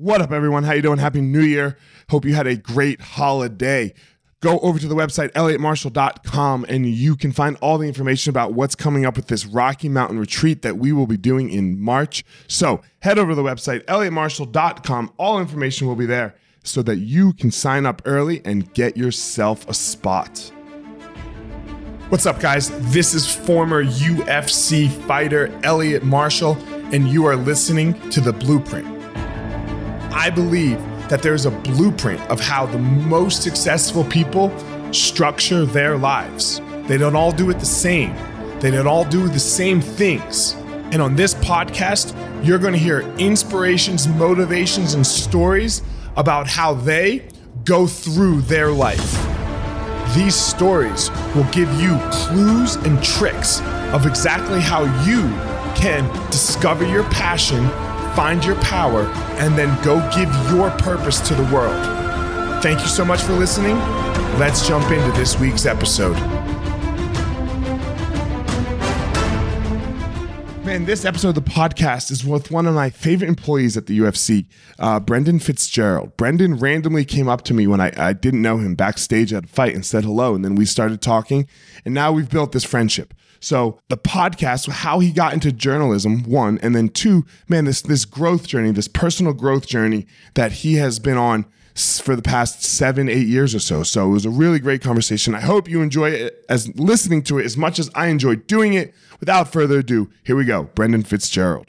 What up, everyone? How you doing? Happy New Year. Hope you had a great holiday. Go over to the website, elliottmarshall.com, and you can find all the information about what's coming up with this Rocky Mountain retreat that we will be doing in March. So head over to the website, elliottmarshall.com. All information will be there so that you can sign up early and get yourself a spot. What's up, guys? This is former UFC fighter Elliot Marshall, and you are listening to The Blueprint. I believe that there's a blueprint of how the most successful people structure their lives. They don't all do it the same, they don't all do the same things. And on this podcast, you're going to hear inspirations, motivations, and stories about how they go through their life. These stories will give you clues and tricks of exactly how you can discover your passion, find your power, and then go give your purpose to the world. Thank you so much for listening. Let's jump into this week's episode. Man, this episode of the podcast is with one of my favorite employees at the UFC, uh, Brendan Fitzgerald. Brendan randomly came up to me when I, I didn't know him backstage at a fight and said hello. And then we started talking, and now we've built this friendship. So the podcast, how he got into journalism, one, and then two, man, this this growth journey, this personal growth journey that he has been on for the past seven, eight years or so. So it was a really great conversation. I hope you enjoy it as listening to it as much as I enjoyed doing it. Without further ado, here we go. Brendan Fitzgerald.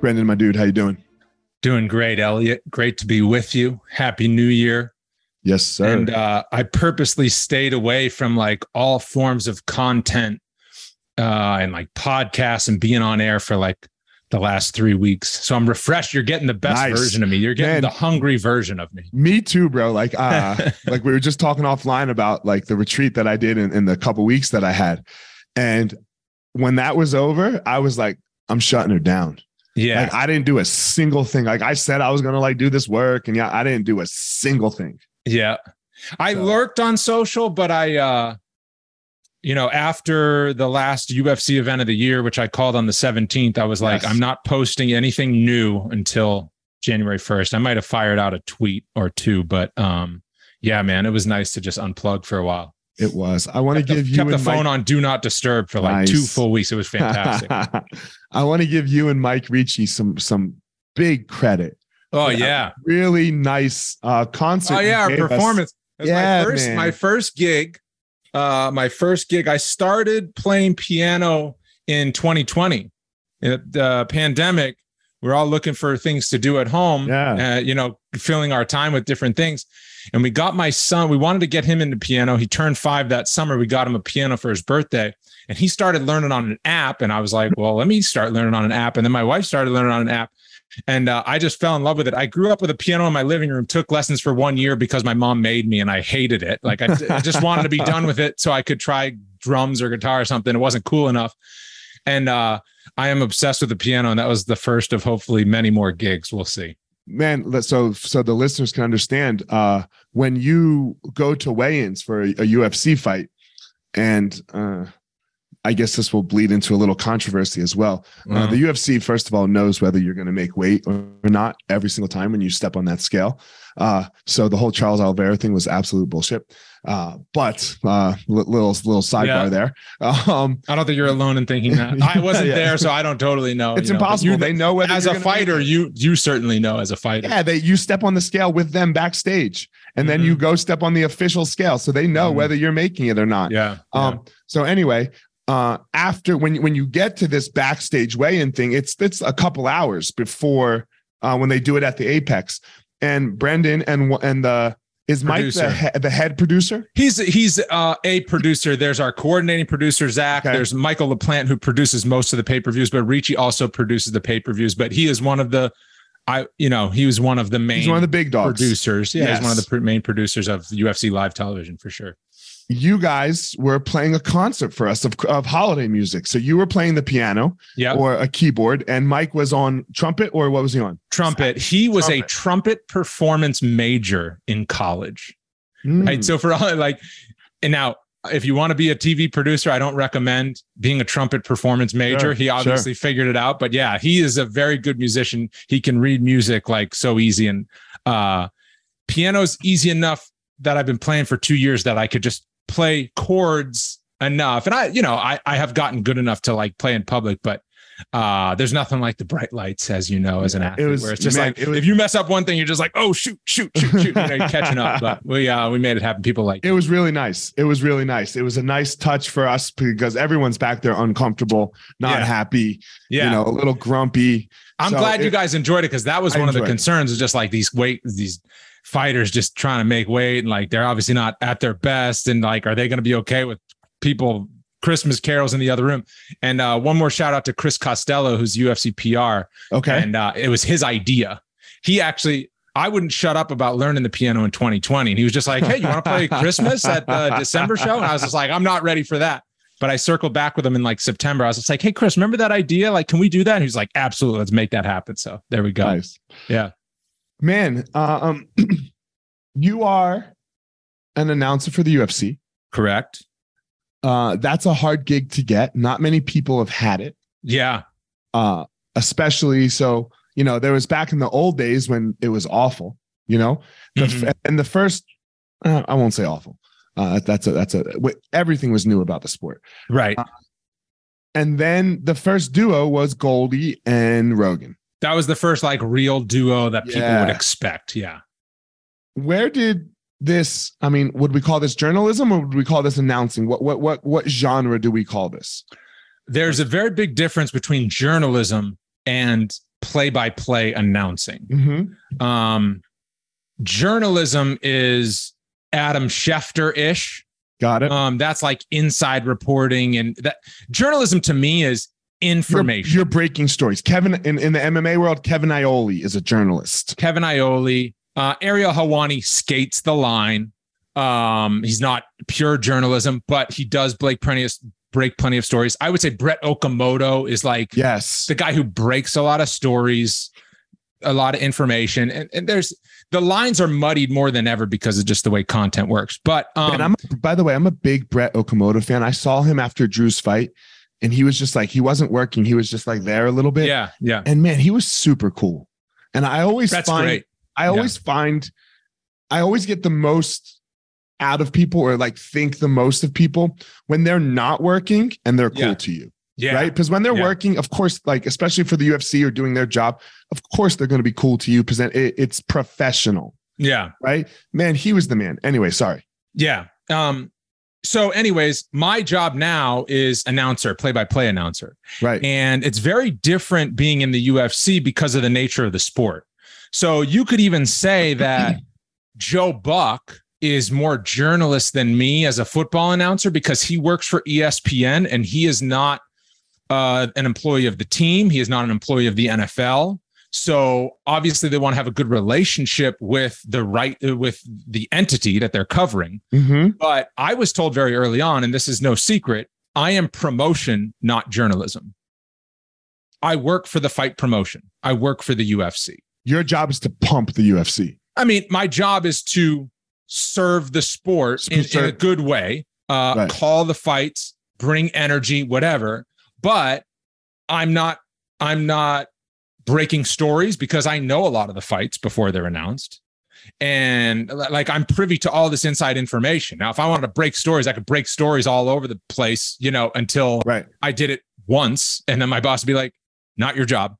Brendan, my dude, how you doing? Doing great, Elliot. Great to be with you. Happy New Year. Yes, sir. And uh, I purposely stayed away from like all forms of content uh, and like podcasts and being on air for like the last three weeks. So I'm refreshed. You're getting the best nice. version of me. You're getting Man, the hungry version of me. Me too, bro. Like, uh, like we were just talking offline about like the retreat that I did in, in the couple weeks that I had. And when that was over, I was like, I'm shutting her down. Yeah. Like, I didn't do a single thing. Like I said, I was going to like do this work and yeah, I didn't do a single thing. Yeah. I so. lurked on social, but I, uh, you know, after the last UFC event of the year, which I called on the 17th, I was like, I'm not posting anything new until January 1st. I might have fired out a tweet or two, but um, yeah, man, it was nice to just unplug for a while. It was. I want to give the, you kept the phone Mike... on do not disturb for like nice. two full weeks. It was fantastic. I want to give you and Mike Ricci some some big credit. Oh yeah, really nice uh, concert. Oh yeah, our performance. Yeah, my first man. my first gig uh, my first gig. I started playing piano in 2020. In the pandemic, we're all looking for things to do at home. Yeah. Uh, you know, filling our time with different things. And we got my son, we wanted to get him into piano. He turned five that summer. We got him a piano for his birthday. And he started learning on an app. And I was like, well, let me start learning on an app. And then my wife started learning on an app and uh, I just fell in love with it. I grew up with a piano in my living room, took lessons for one year because my mom made me, and I hated it. Like I, I just wanted to be done with it so I could try drums or guitar or something. It wasn't cool enough, and uh, I am obsessed with the piano, and that was the first of hopefully many more gigs. We'll see. Man, so so the listeners can understand uh, when you go to weigh-ins for a, a UFC fight, and uh, I guess this will bleed into a little controversy as well. Uh, uh-huh. the UFC, first of all, knows whether you're going to make weight or, not every single time when you step on that scale. Uh, so the whole Charles Oliveira thing was absolute bullshit. Uh, but uh, little little sidebar yeah. there. Um, I don't think you're alone in thinking that. I wasn't yeah. there, so I don't totally know. It's impossible. You, they know whether as a fighter, you you certainly know as a fighter. Yeah, they you step on the scale with them backstage, and mm-hmm. then you mm-hmm. go step on the official scale, so they know mm-hmm. whether you're making it or not. Yeah. Um. Yeah. So anyway, uh, after when when you get to this backstage weigh-in thing, it's it's a couple hours before uh, when they do it at the Apex. And Brendan and and the is Mike the, the head producer? He's he's uh, a producer. There's our coordinating producer Zach. Okay. There's Michael LaPlante who produces most of the pay per views, but Ricci also produces the pay per views. But he is one of the I you know he was one of the main he's one of the big dogs producers. Yeah, yes. he's one of the main producers of UFC live television for sure you guys were playing a concert for us of, of holiday music. So you were playing the piano yep. or a keyboard, and Mike was on trumpet, or what was he on? Trumpet. He was trumpet. a trumpet performance major in college. Mm. Right. So for all like, and now if you want to be a TV producer, I don't recommend being a trumpet performance major. Sure, he obviously sure. figured it out, but yeah, he is a very good musician. He can read music like so easy and uh piano's easy enough that I've been playing for 2 years that I could just play chords enough. And I, you know, I I have gotten good enough to like play in public, but uh there's nothing like the bright lights as you know as an athlete was- where it's just man, like it was- if you mess up one thing you're just like oh shoot shoot shoot shoot you know, you're catching up but we uh we made it happen people like It was really nice. It was really nice. It was a nice touch for us because everyone's back there uncomfortable, not Yeah. happy, yeah you know, a little grumpy. I'm So glad you guys enjoyed it because that was I one of the concerns is just like these weight these fighters just trying to make weight and like they're obviously not at their best and like are they going to be okay with people Christmas carols in the other room and uh, one more shout out to Chris Costello who's UFC PR Okay. and uh, it was his idea he actually I wouldn't shut up about learning the piano in 2020 and he was just like hey you want to play Christmas at the December show and I was just like I'm not ready for that but I circled back with him in like September. I was just like, "Hey, Chris, remember that idea? Like, can we do that?" And he was like, "Absolutely, let's make that happen." So there we go. Nice. Yeah. Man, uh, um, you are an announcer for the UFC. Correct. Uh, that's a hard gig to get. Not many people have had it. Yeah. Uh, especially so, you know, there was back in the old days when it was awful, you know, the, Mhm. and the first, uh, I won't say awful. Uh, that's a, that's a, everything was new about the sport. Right. And then the first duo was Goldie and Rogan. That was the first like real duo that people Yeah. would expect. Yeah. Where did this, I mean, would we call this journalism or would we call this announcing? What, what, what, what genre do we call this? There's a very big difference between journalism and play-by-play announcing. Mm-hmm. Um, journalism is Adam Schefter-ish. Got it. Um, that's like inside reporting, and that journalism to me is information. you're breaking stories. Kevin in, in the MMA world, Kevin Iole is a journalist. Kevin Iole, uh, Ariel Helwani skates the line. Um, he's not pure journalism, but he does Blake plenty of break plenty of stories. I would say Brett Okamoto is like Yes. the guy who breaks a lot of stories, a lot of information, and, and there's the lines are muddied more than ever because of just the way content works. But um, and I'm by the way, I'm a big Brett Okamoto fan. I saw him after Drew's fight, and he was just like he wasn't working. He was just like there a little bit. yeah, yeah, And man, he was super cool. And I always that's find great. I always find I always get the most out of people or like think the most of people when they're not working and they're cool Yeah. to you. Yeah, Right. Because when they're Yeah. working, of course, like especially for the UFC or doing their job, of course they're going to be cool to you. Present it, it's professional, yeah. right? Man, he was the man. Anyway, sorry. Yeah. Um, so, anyways, my job now is announcer, play by play announcer. Right. And it's very different being in the UFC because of the nature of the sport. So, you could even say that Joe Buck is more journalist than me as a football announcer because he works for ESPN and he is not uh, an employee of the team. He is not an employee of the NFL. So obviously they want to have a good relationship with the right with the entity that they're covering. hmm But I was told very early on, and this is no secret, I am promotion, not journalism. I work for the fight promotion. I work for the UFC. Your job is to pump the UFC. I mean, my job is to serve the sport in, in a good way, uh, Right. call the fights, bring energy, whatever. But I'm not, I'm not breaking stories because I know a lot of the fights before they're announced. And like I'm privy to all this inside information. Now, if I wanted to break stories, I could break stories all over the place, you know, until Right. I did it once. And then my boss would be like, not your job.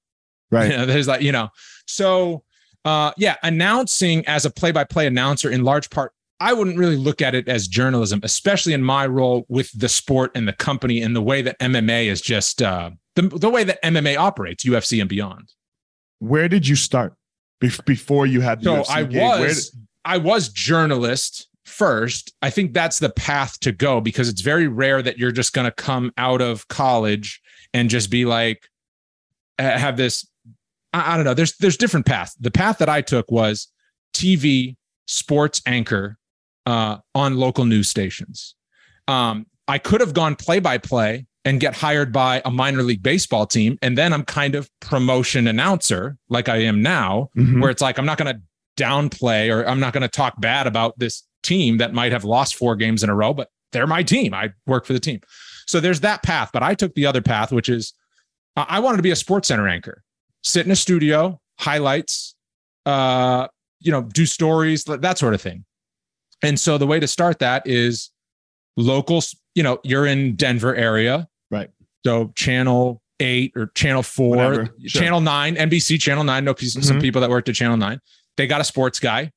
Right. You know, there's like, you know, so uh yeah, announcing as a play-by-play announcer in large part, I wouldn't really look at it as journalism, especially in my role with the sport and the company and the way that MMA is just uh the, the way that MMA operates, UFC and beyond. Where did you start Bef- before you had the So UFC I gig? Was I was journalist first. I think that's the path to go because it's very rare that you're just going to come out of college and just be like have this I, I don't know. There's there's different paths. The path that I took was TV sports anchor uh, on local news stations. Um, I could have gone play by play and get hired by a minor league baseball team, and then I'm kind of promotion announcer like I am now Mhm. where it's like I'm not going to downplay or I'm not going to talk bad about this team that might have lost four games in a row, but they're my team. I work for the team. So there's that path. But I took the other path, which is I wanted to be a sports center anchor, sit in a studio, highlights, uh, you know, do stories, that sort of thing. And so the way to start that is local, you know, you're in Denver area. So channel eight or channel four, channel nine, NBC channel nine. No, mm-hmm. some people that worked at channel nine. They got a sports guy.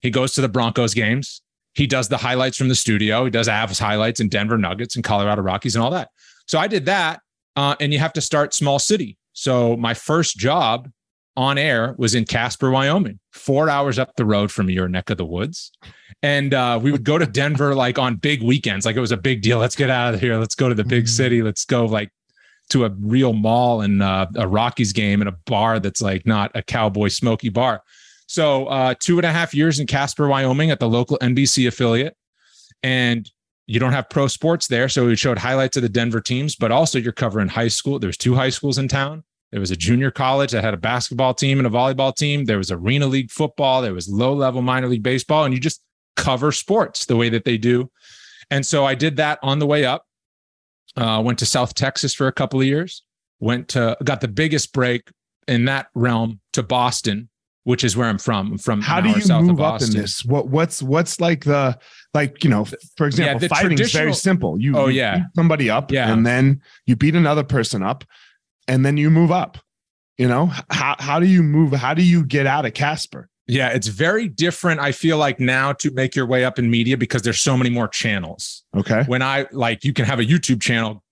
He goes to the Broncos games. He does the highlights from the studio. He does Avs highlights and Denver Nuggets and Colorado Rockies and all that. So I did that. Uh, and you have to start small city. So my first job on air was in Casper, Wyoming, four hours up the road from your neck of the woods. And uh, we would go to Denver like on big weekends. Like it was a big deal. Let's get out of here. Let's go to the big mm-hmm. city. Let's go like to a real mall and uh, a Rockies game and a bar that's like not a cowboy smoky bar. So uh, two and a half years in Casper, Wyoming at the local NBC affiliate. And you don't have pro sports there. So we showed highlights of the Denver teams, but also you're covering high school. There's two high schools in town. There was a junior college that had a basketball team and a volleyball team. There was arena league football. There was low level minor league baseball. And you just cover sports the way that they do. And so I did that on the way up. Uh, went to South Texas for a couple of years. Went to got the biggest break in that realm to Boston which is where I'm from. I'm from how do you move up in this? What what's what's like the like you know for example, yeah, fighting is very simple. You oh you yeah somebody up yeah. and then you beat another person up and then you move up. You know how how do you move? How do you get out of Casper? Yeah, it's very different. I feel like now to make your way up in media because there's so many more channels. Okay. When I like, you can have a YouTube channel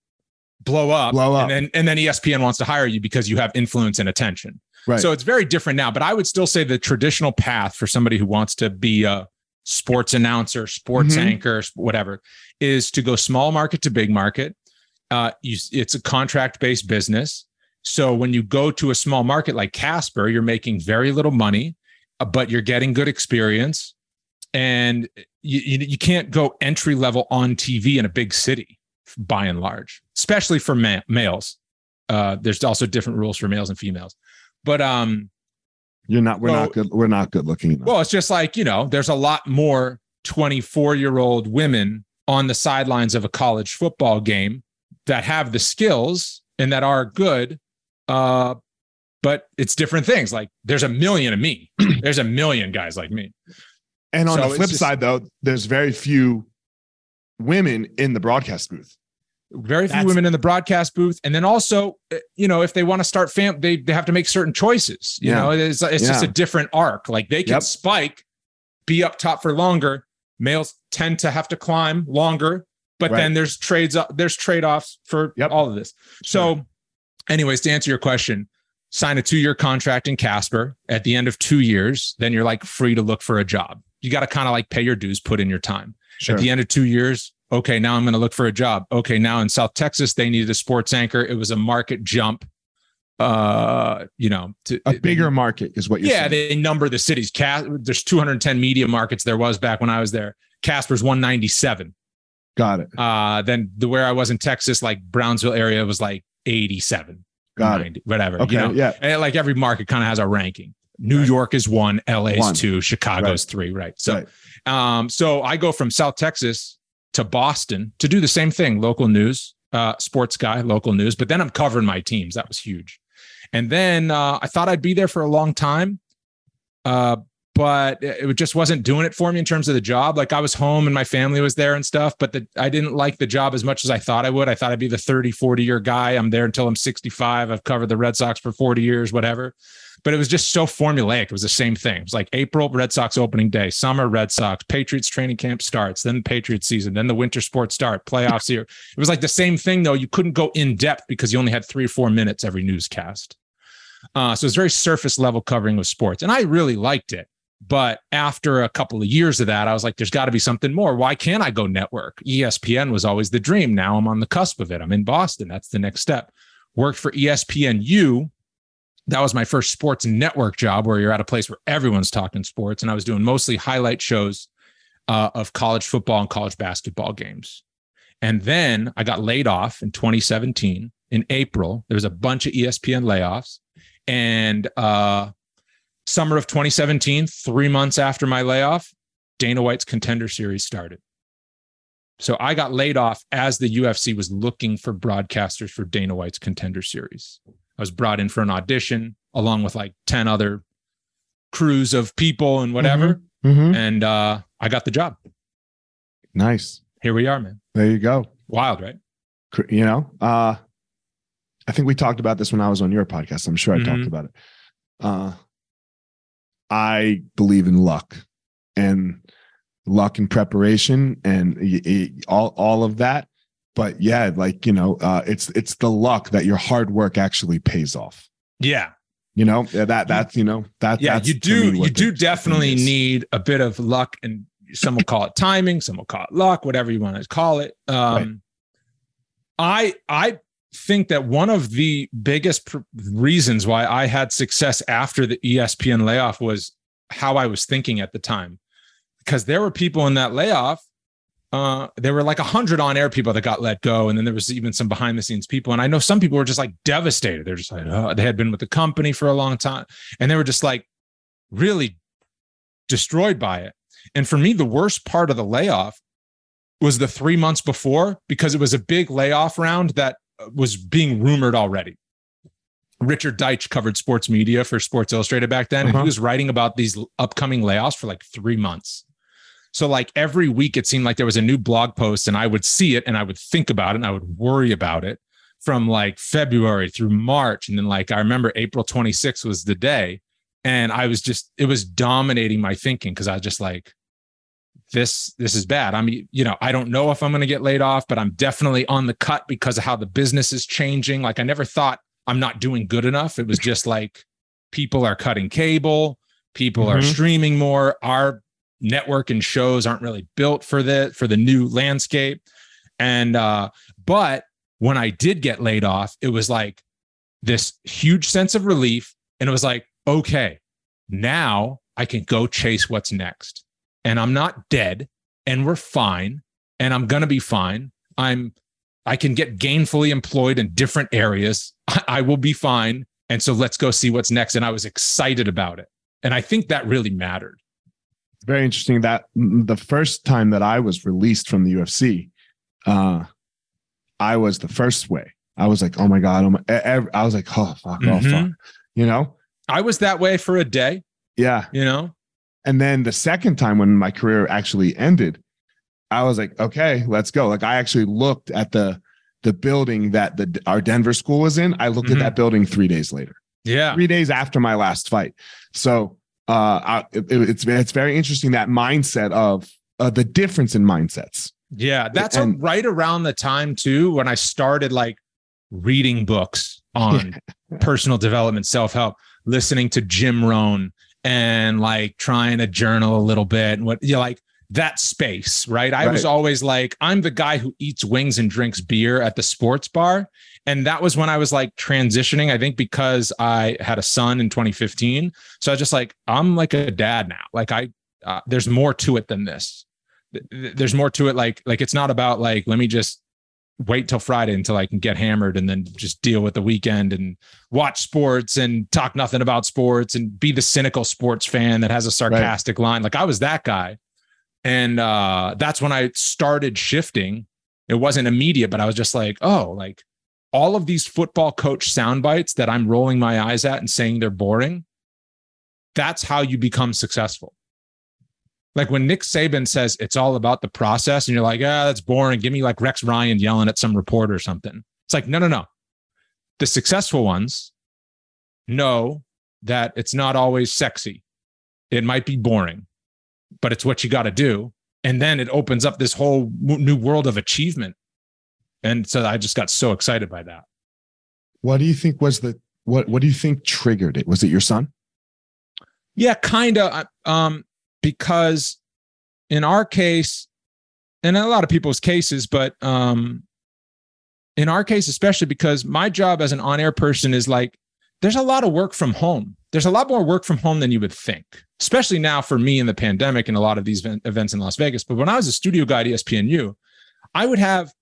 blow up, blow up, and then and then ESPN wants to hire you because you have influence and attention. Right. So it's very different now, but I would still say the traditional path for somebody who wants to be a sports announcer, sports mm-hmm. anchor, whatever, is to go small market to big market. Uh, you, it's a contract based business. So when you go to a small market like Casper, you're making very little money, uh, but you're getting good experience. And you, you, you can't go entry level on TV in a big city by and large, especially for ma- males. Uh, there's also different rules for males and females. But um you're not we're not good we're not good looking enough. Well, it's just like, you know, there's a lot more 24-year-old women on the sidelines of a college football game that have the skills and that are good uh but it's different things. Like there's a million of me. there's a million guys like me. And on so the flip just, side though, there's very few women in the broadcast booth very few That's, women in the broadcast booth and then also eh, you know if they want to start fam they, they have to make certain choices you yeah. know it's, it's yeah. just a different arc like they can yep. spike be up top for longer males tend to have to climb longer but right. then there's trades there's trade-offs for yep. all of this so sure. anyways to answer your question sign a two-year contract in casper at the end of two years then you're like free to look for a job you got to kind of like pay your dues put in your time sure. at the end of two years okay, now I'm going to look for a job. Okay, now in South Texas, they needed a sports anchor. It was a market jump. Uh, you know, to, a bigger they, market is what you're yeah, saying. they number the cities. Cas- there's 210 media markets. There was back when I was there. Casper's 197. Got it. Uh, then the where I was in Texas, like Brownsville area was like 87. Got 90, it. Whatever. Okay. You know? Yeah. And like every market kind of has a ranking. New right. York is one, LA is one. two, Chicago's right. three. Right. So, right. um, so I go from South Texas to Boston to do the same thing, local news, uh, sports guy, local news. But then I'm covering my teams. That was huge. And then uh, I thought I'd be there for a long time, uh, but it just wasn't doing it for me in terms of the job. Like I was home and my family was there and stuff, but the, I didn't like the job as much as I thought I would. I thought I'd be the 30, 40 year guy. I'm there until I'm 65. I've covered the Red Sox for 40 years, whatever but it was just so formulaic. It was the same thing. It was like April, Red Sox opening day, summer, Red Sox, Patriots training camp starts, then the Patriots season, then the winter sports start, playoffs here. It was like the same thing, though. You couldn't go in depth because you only had three or four minutes every newscast. Uh, so it's very surface level covering of sports. And I really liked it. But after a couple of years of that, I was like, there's got to be something more. Why can't I go network? ESPN was always the dream. Now I'm on the cusp of it. I'm in Boston. That's the next step. Worked for ESPNU that was my first sports network job where you're at a place where everyone's talking sports. And I was doing mostly highlight shows uh, of college football and college basketball games. And then I got laid off in 2017 in April. There was a bunch of ESPN layoffs. And uh, summer of 2017, three months after my layoff, Dana White's contender series started. So I got laid off as the UFC was looking for broadcasters for Dana White's Contender Series. I was brought in for an audition along with like 10 other crews of people and whatever. Mhm. And uh, I got the job. Nice. Here we are, man. There you go. Wild, right? You know, uh, I think we talked about this when I was on your podcast. I'm sure I Mhm. talked about it. Uh, I believe in luck and luck and preparation and all all of that. But yeah, like you know, uh, it's it's the luck that your hard work actually pays off. Yeah. You know that that's you know that Yeah. that's You do, you do definitely need a bit of luck and some will call it timing, some will call it luck, whatever you want to call it. Um, I, I think that one of the biggest pr- reasons why I had success after the ESPN layoff was how I was thinking at the time, because there were people in that layoff. Uh, there were like a hundred on-air people that got let go, and then there was even some behind-the-scenes people. And I know some people were just like devastated. They're just like, oh, they had been with the company for a long time, and they were just like really destroyed by it. And for me, the worst part of the layoff was the three months before because it was a big layoff round that was being rumored already. Richard Deitsch covered sports media for Sports Illustrated back then, Uh-huh. he was writing about these upcoming layoffs for like three months. So, like every week, it seemed like there was a new blog post, and I would see it and I would think about it and I would worry about it from like February through March. And then, like, I remember April 26th was the day and i was just it was dominating my thinking because i was just like this this is bad. I mean you know i don't know if i'm going to get laid off but i'm definitely on the cut because of how the business is changing. Like i never thought i'm not doing good enough. It was just like people are cutting cable people are Mhm. streaming more. Our network and shows aren't really built for the for the new landscape. And uh but when i did get laid off it was like this huge sense of relief. And it was like okay now i can go chase what's next and i'm not dead and we're fine and i'm going to be fine. I'm i can get gainfully employed in different areas. I, I will be fine and so let's go see what's next. And i was excited about it. And i think that really mattered. Very interesting that the first time that I was released from the UFC, uh, I was the first way. I was like, oh my god, oh my, I was like, oh fuck, oh fuck, Mhm. you know, i was that way for a day. Yeah. you know And then the second time when my career actually ended, I was like, okay, let's go. Like I actually looked at the the building that the our Denver school was in. I looked Mhm. at that building three days later, yeah three days after my last fight. So uh, I, it, it's it's very interesting that mindset of uh, the difference in mindsets. Yeah, that's a- right around the time too when I started like reading books on personal development, self help, listening to Jim Rohn, and like trying to journal a little bit and what you know, like that space, right? I was always like, I'm the guy who eats wings and drinks beer at the sports bar. And that was when I was like transitioning, I think because I had a son in 2015. So I was just like, I'm like a dad now. Like I, uh, there's more to it than this. Th- th- There's more to it. Like, like it's not about like, let me just wait till Friday until I can get hammered and then just deal with the weekend and watch sports and talk nothing about sports and be the cynical sports fan that has a sarcastic line. Like I was that guy. And uh, that's when I started shifting. It wasn't immediate, but I was just like, oh, like all of these football coach sound bites that I'm rolling my eyes at and saying they're boring. That's how you become successful. Like when Nick Saban says it's all about the process, and you're like, ah, that's boring. Give me like Rex Ryan yelling at some reporter or something. It's like, no, no, no. The successful ones know that it's not always sexy. It might be boring, but it's what you got to do. And then it opens up this whole new world of achievement. And so I just got so excited by that. What do you think was the what? What do you think triggered it? Was it your son? Yeah, kind of. Um, because in our case, and in a lot of people's cases, but um, in our case, especially because my job as an on-air person is like, there's a lot of work from home. There's a lot more work from home than you would think, especially now for me in the pandemic and a lot of these events in Las Vegas. But when I was a studio guy at ESPNU, I would have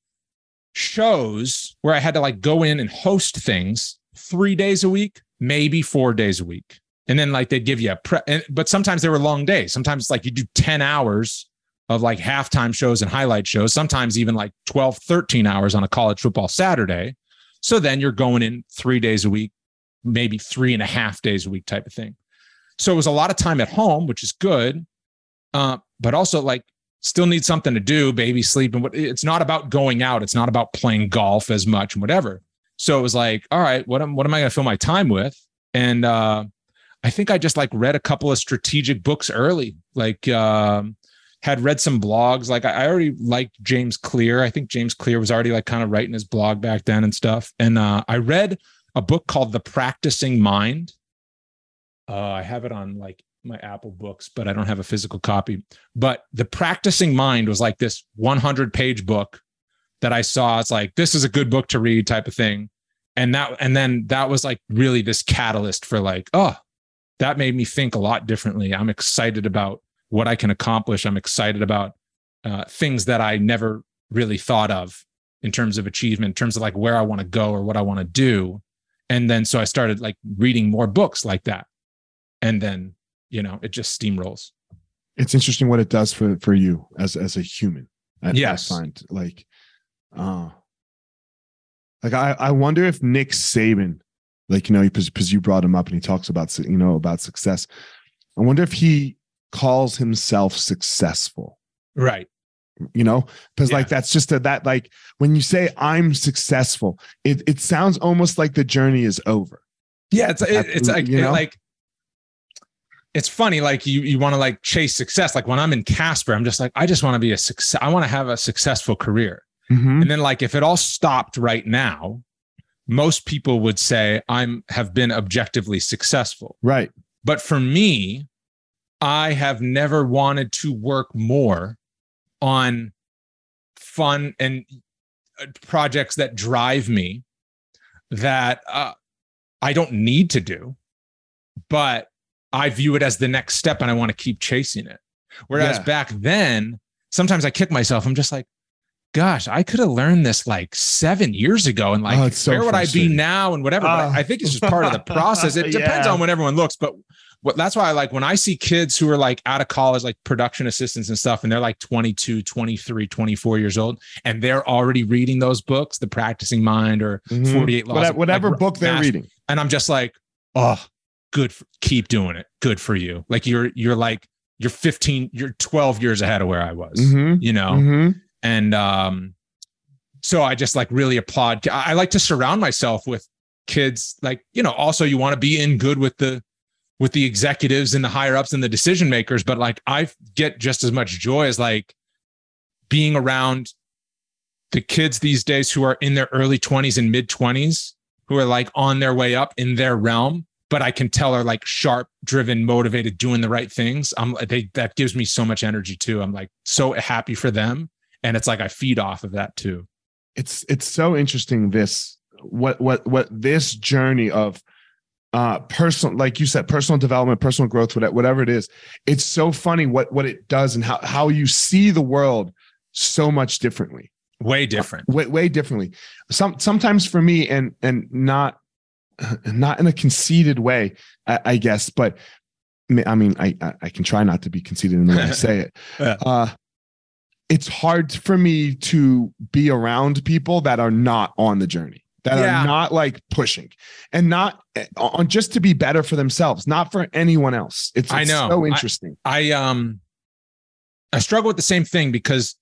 shows where I had to like go in and host things three days a week, maybe four days a week. And then like they'd give you a pre, and, but sometimes they were long days. Sometimes like you do 10 hours of like halftime shows and highlight shows, sometimes even like 12, 13 hours on a college football Saturday. So then you're going in three days a week, maybe three and a half days a week type of thing. So it was a lot of time at home, which is good. Uh, but also like still need something to do, baby sleep. And what it's not about going out. It's not about playing golf as much and whatever. So it was like, all right, what am, what am I going to fill my time with? And, uh, I think I just like read a couple of strategic books early, like, um, had read some blogs. Like I already liked James Clear. I think James Clear was already like kind of writing his blog back then and stuff. And uh, I read a book called The Practicing Mind. Uh, I have it on like my Apple books, but I don't have a physical copy. But The Practicing Mind was like this 100 page book that I saw. It's like, this is a good book to read type of thing. And that, and then that was like really this catalyst for like, oh, that made me think a lot differently. I'm excited about what I can accomplish. I'm excited about uh, things that I never really thought of in terms of achievement, in terms of like where I want to go or what I want to do. And then so I started like reading more books like that. And then, you know, it just steamrolls. It's interesting what it does for for you as as a human. I, yes. I find like uh like I, I wonder if Nick Saban, like you know, because you brought him up and he talks about you know about success. I wonder if he calls himself successful. Right. You know, because yeah. like that's just a, that like when you say I'm successful, it it sounds almost like the journey is over. Yeah, it's it, it's like you know? like it's funny like you you want to like chase success like when i'm in casper i'm just like i just want to be a success i want to have a successful career mm-hmm. and then like if it all stopped right now most people would say i'm have been objectively successful right but for me I have never wanted to work more on fun and uh, projects that drive me that uh, I don't need to do, but I view it as the next step and I want to keep chasing it. Whereas yeah. back then, sometimes I kick myself. I'm just like, gosh, I could have learned this like seven years ago. And like, oh, so where would I be now and whatever? Uh, I think it's just part of the process. It depends yeah. on when everyone looks, but what that's why I like when I see kids who are like out of college, like production assistants and stuff, and they're like 22, 23, 24 years old, and they're already reading those books, The Practicing Mind or mm-hmm. 48 Laws. Whatever, whatever like, book they're master. reading. And I'm just like, oh, good. For, keep doing it. Good for you. Like you're, you're like, you're 15, you're 12 years ahead of where I was, mm-hmm. you know? Mm-hmm. And, um, so I just like really applaud. I like to surround myself with kids. Like, you know, also you want to be in good with the, with the executives and the higher ups and the decision makers, but like I get just as much joy as like being around the kids these days who are in their early 20s and mid 20s who are like on their way up in their realm but i can tell are like sharp driven motivated doing the right things i'm they that gives me so much energy too i'm like so happy for them and it's like i feed off of that too. It's it's so interesting this what what what this journey of uh personal like you said personal development personal growth whatever it is it's so funny what what it does and how how you see the world so much differently. Way different. Way, way differently. Some sometimes for me and and not not in a conceited way I, I guess but i mean I i can try not to be conceited in the way i say it. Yeah. uh it's hard for me to be around people that are not on the journey that yeah. are not like pushing and not eh, on just to be better for themselves, not for anyone else. It's, it's I know so interesting. I, I um I struggle with the same thing because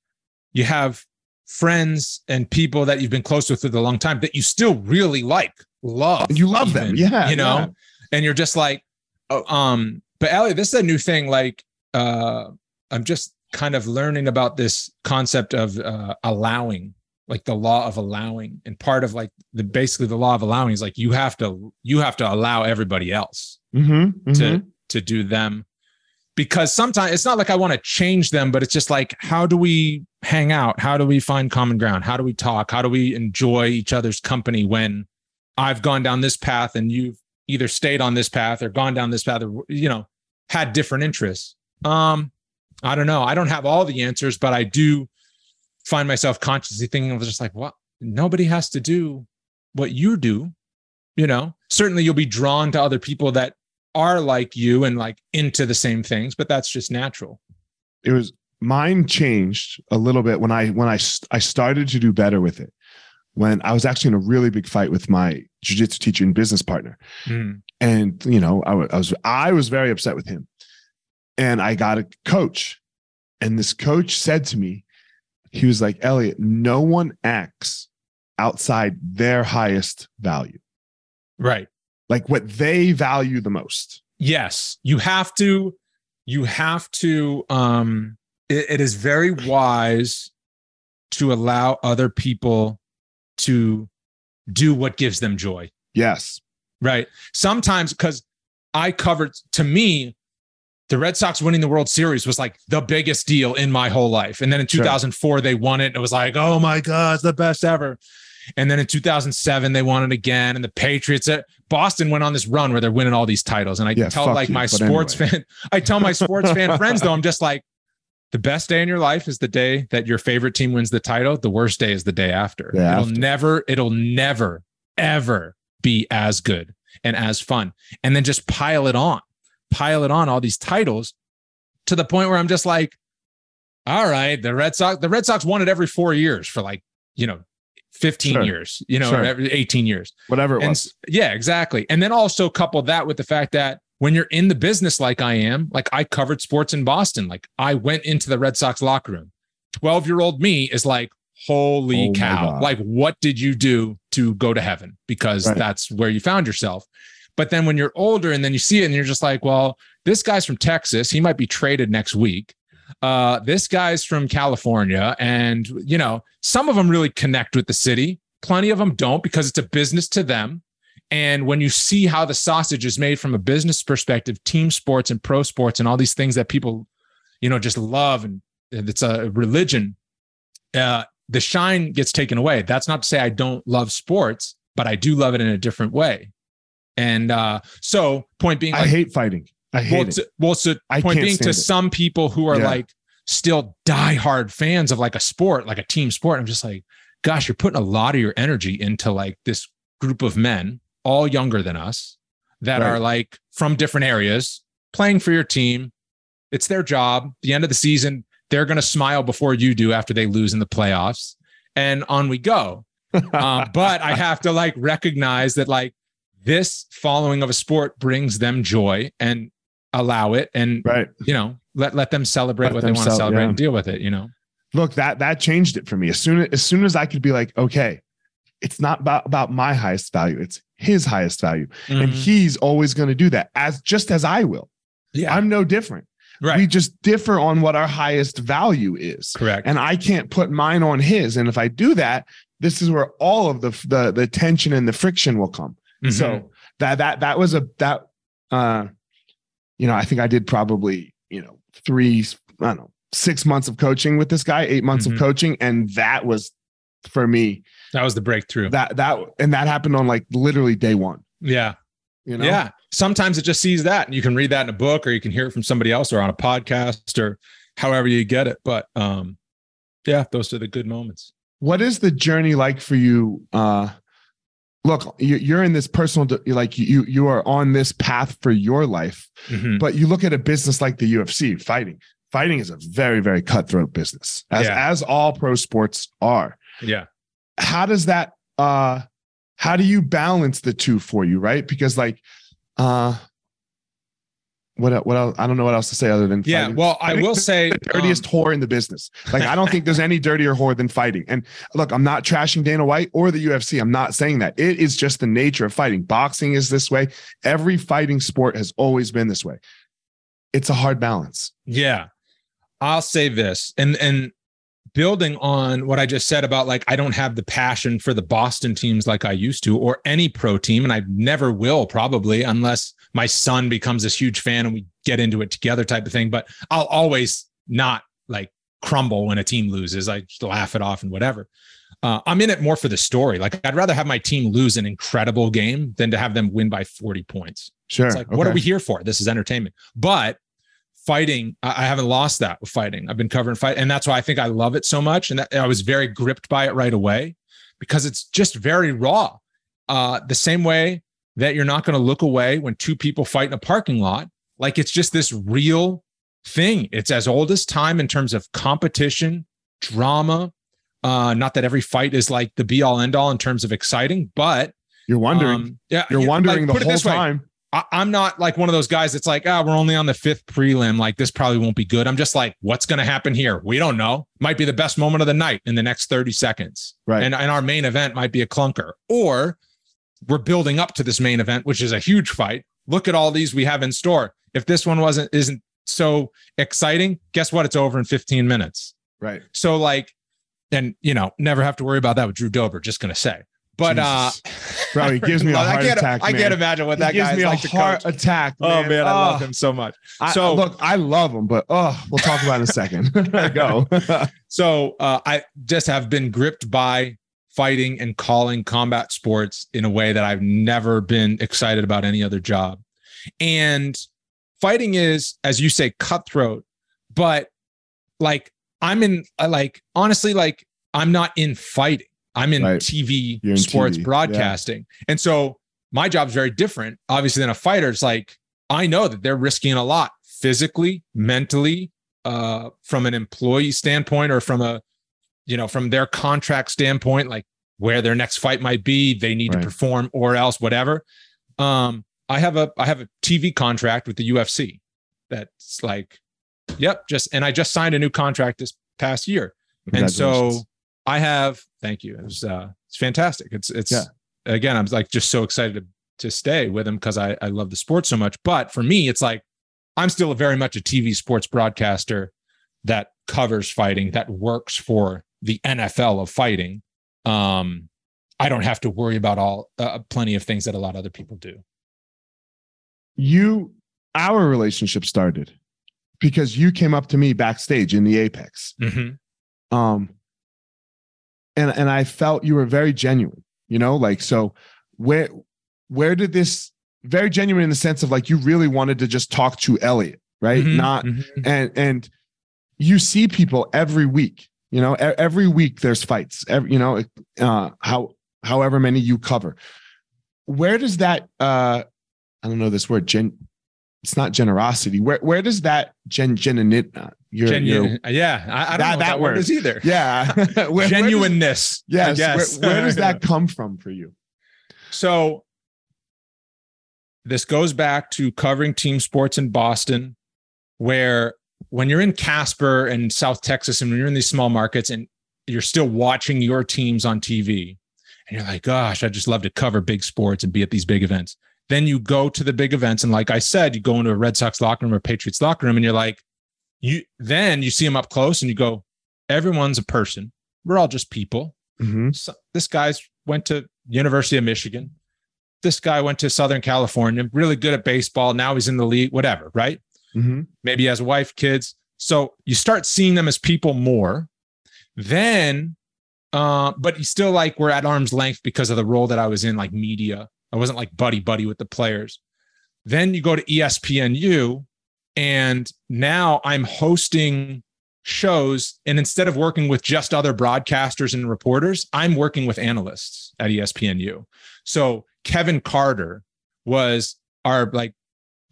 you have friends and people that you've been close with for a long time that you still really like, love. You love even, them, yeah. You know, yeah. and you're just like, oh, um, but Elliot, this is a new thing. Like, uh, I'm just kind of learning about this concept of uh, allowing like the law of allowing and part of like the basically the law of allowing is like you have to you have to allow everybody else mm-hmm, mm-hmm. to to do them because sometimes it's not like I want to change them, but it's just like, how do we hang out? How do we find common ground? How do we talk? How do we enjoy each other's company when I've gone down this path and you've either stayed on this path or gone down this path or, you know, had different interests? Um, I don't know. I don't have all the answers, but I do find myself consciously thinking of just like, what? Nobody has to do what you do. You know, certainly you'll be drawn to other people that are like you and like into the same things, but that's just natural. It was mine changed a little bit when I when I I started to do better with it. When I was actually in a really big fight with my jujitsu teacher and business partner, mm. and you know I was I was very upset with him, and I got a coach, and this coach said to me, he was like, Elliot, no one acts outside their highest value. Right. Like what they value the most. Yes. You have to, you have to, um, it, it is very wise to allow other people to do what gives them joy. Yes. Right. Sometimes because I covered to me, the Red Sox winning the World Series was like the biggest deal in my whole life. And then in 2004, sure. they won it. And it was like, oh my God, it's the best ever. And then in 2007, they won it again. And the Patriots, uh, Boston went on this run where they're winning all these titles. And I yeah, tell like you, my sports anyway. fan, I tell my sports fan friends though, I'm just like, the best day in your life is the day that your favorite team wins the title. The worst day is the day after. it'll after. never, it'll never, ever be as good and as fun. And then just pile it on, pile it on all these titles to the point where I'm just like, all right, the Red Sox, the Red Sox won it every four years for like, you know, 15 sure. years, you know, sure. 18 years. Whatever it and, was. Yeah, exactly. And then also couple that with the fact that when you're in the business like I am, like I covered sports in Boston, like I went into the Red Sox locker room. 12 year old me is like, holy oh cow. Like, what did you do to go to heaven? Because right. that's where you found yourself. But then when you're older and then you see it and you're just like, well, this guy's from Texas. He might be traded next week uh, this guy's from California, and you know, some of them really connect with the city. Plenty of them don't because it's a business to them. And when you see how the sausage is made from a business perspective, team sports and pro sports and all these things that people, you know, just love and it's a religion, uh, the shine gets taken away. That's not to say I don't love sports, but I do love it in a different way. And uh, so, point being, like, I hate fighting. I hate well, it. To, well, so I point being to it. some people who are yeah. like still diehard fans of like a sport, like a team sport. I'm just like, gosh, you're putting a lot of your energy into like this group of men, all younger than us, that right. are like from different areas, playing for your team. It's their job. The end of the season, they're going to smile before you do after they lose in the playoffs, and on we go. um, but I have to like recognize that like this following of a sport brings them joy, and allow it and right. you know let let them celebrate let what them they want to celebrate yeah. and deal with it you know? Look that that changed it for me. As soon as, as soon as i could be like okay it's not about about my highest value it's his highest value. Mm-hmm. and he's always going to do that as just as i will. Yeah. I'm no different. Right. We just differ on what our highest value is. Correct. And i can't put mine on his. And if i do that this is where all of the the, the tension and the friction will come mm-hmm. so that that that was a that uh you know, I think I did probably, you know, three, I don't know, six months of coaching with this guy, eight months mm-hmm. of coaching. And that was for me. That was the breakthrough. That, that, and that happened on like literally day one. Yeah. You know? Yeah. Sometimes it just sees that and you can read that in a book or you can hear it from somebody else or on a podcast or however you get it. But, um, yeah, those are the good moments. What is the journey like for you? Uh, look you're in this personal like you you are on this path for your life mm-hmm. but you look at a business like the ufc fighting fighting is a very very cutthroat business as yeah. as all pro sports are yeah how does that uh how do you balance the two for you right because like uh what what else? I don't know what else to say other than yeah. Fighting. Well, I, I will say the dirtiest um, whore in the business. Like I don't think there's any dirtier whore than fighting. And look, I'm not trashing Dana White or the UFC. I'm not saying that. It is just the nature of fighting. Boxing is this way. Every fighting sport has always been this way. It's a hard balance. Yeah, I'll say this, and and building on what I just said about like I don't have the passion for the Boston teams like I used to, or any pro team, and I never will probably unless my son becomes this huge fan and we get into it together type of thing. But I'll always not like crumble when a team loses. I just laugh it off and whatever. Uh, I'm in it more for the story. Like I'd rather have my team lose an incredible game than to have them win by 40 points. Sure. It's like, okay. what are we here for? This is entertainment. But fighting, I, I haven't lost that with fighting. I've been covering fight, and that's why I think I love it so much. And that, I was very gripped by it right away because it's just very raw. Uh, the same way that you're not going to look away when two people fight in a parking lot. Like it's just this real thing. It's as old as time in terms of competition, drama. Uh, not that every fight is like the be all end all in terms of exciting, but you're wondering. Um, yeah, you're wondering like, the whole time. Way, I, am not like one of those guys that's like, ah, oh, we're only on the fifth prelim. Like this probably won't be good. I'm just like, what's going to happen here? We don't know. Might be the best moment of the night in the next 30 seconds. Right. And, and our main event might be a clunker. Or we're building up to this main event, which is a huge fight. Look at all these we have in store. If this one wasn't isn't so exciting, guess what? It's over in 15 minutes. Right. So like, and you know, never have to worry about that with Drew Dober. Just gonna say. But uh, Jesus. uh bro, he gives me a heart I can't, attack. I man. can't imagine what that he gives guy's me like a heart coach. attack. Oh, man. Oh man, I love him so much. So I, look, I love him, but oh, we'll talk about it in a second. Go. so uh, I just have been gripped by fighting and calling combat sports in a way that I've never been excited about any other job. And fighting is, as you say, cutthroat, but like I'm in, like honestly, like I'm not in fighting. I'm in right. TV in sports TV. broadcasting. Yeah. And so my job's very different, obviously, than a fighter. It's like I know that they're risking a lot physically, mentally, uh, from an employee standpoint or from a, you know, from their contract standpoint, like where their next fight might be, they need right. to perform or else whatever. Um, I have a I have a TV contract with the UFC that's like, yep, just and I just signed a new contract this past year. And so I have, thank you. It was, uh, it's fantastic. It's, it's, yeah. again, I'm like just so excited to, to stay with him because I, I love the sport so much. But for me, it's like, I'm still a very much a TV sports broadcaster that covers fighting, that works for the NFL of fighting. Um, I don't have to worry about all uh, plenty of things that a lot of other people do. You, our relationship started because you came up to me backstage in the Apex. Mm-hmm. Um, and and I felt you were very genuine, you know, like so where where did this very genuine in the sense of like you really wanted to just talk to Elliot, right? Mm-hmm, Not mm-hmm. and and you see people every week, you know, every week there's fights, every, you know, uh how however many you cover. Where does that uh I don't know this word gen it's not generosity. Where where does that gen genuine uh, your, Genu- your yeah I, I don't that, know that, that word is either. Yeah, where, genuineness. Where does, yes. Where, where does that come from for you? So this goes back to covering team sports in Boston, where when you're in Casper and South Texas, and when you're in these small markets, and you're still watching your teams on TV, and you're like, gosh, I just love to cover big sports and be at these big events then you go to the big events. And like I said, you go into a Red Sox locker room or Patriots locker room and you're like, you then you see them up close and you go, everyone's a person. We're all just people. Mm-hmm. So this guy's went to University of Michigan. This guy went to Southern California, really good at baseball. Now he's in the league, whatever, right? Mm-hmm. Maybe has a wife, kids. So you start seeing them as people more. Then, uh, but he's still like we're at arm's length because of the role that I was in, like media I wasn't like buddy buddy with the players. Then you go to ESPNU, and now I'm hosting shows. And instead of working with just other broadcasters and reporters, I'm working with analysts at ESPNU. So Kevin Carter was our like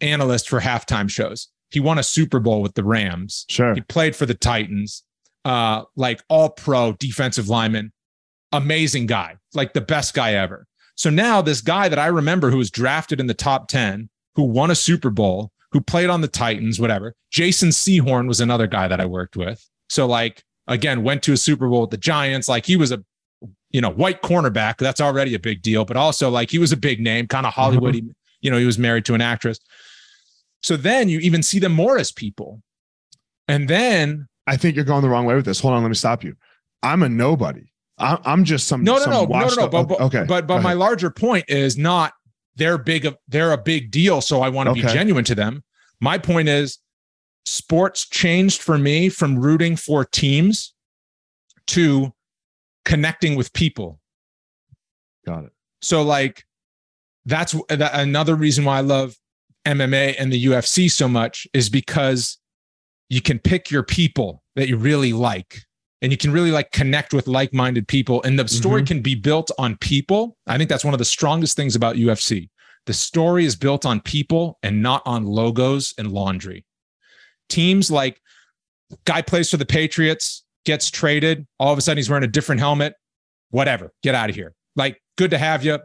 analyst for halftime shows. He won a Super Bowl with the Rams. Sure. He played for the Titans. Uh, like all pro defensive lineman, amazing guy, like the best guy ever. So now this guy that I remember who was drafted in the top 10, who won a Super Bowl, who played on the Titans, whatever. Jason Sehorn was another guy that I worked with. So like again, went to a Super Bowl with the Giants. Like he was a you know, white cornerback. That's already a big deal, but also like he was a big name, kind of Hollywood. Mm-hmm. You know, he was married to an actress. So then you even see them more as people. And then I think you're going the wrong way with this. Hold on, let me stop you. I'm a nobody. I'm just some no no some no no no no. But, but, okay, but but my larger point is not they're big they're a big deal, so I want to okay. be genuine to them. My point is sports changed for me from rooting for teams to connecting with people. Got it. So like that's another reason why I love MMA and the UFC so much is because you can pick your people that you really like and you can really like connect with like-minded people and the story mm-hmm. can be built on people i think that's one of the strongest things about ufc the story is built on people and not on logos and laundry teams like guy plays for the Patriots, gets traded, all of a sudden he's wearing a different helmet. Whatever, get out of here. Like, good to have you.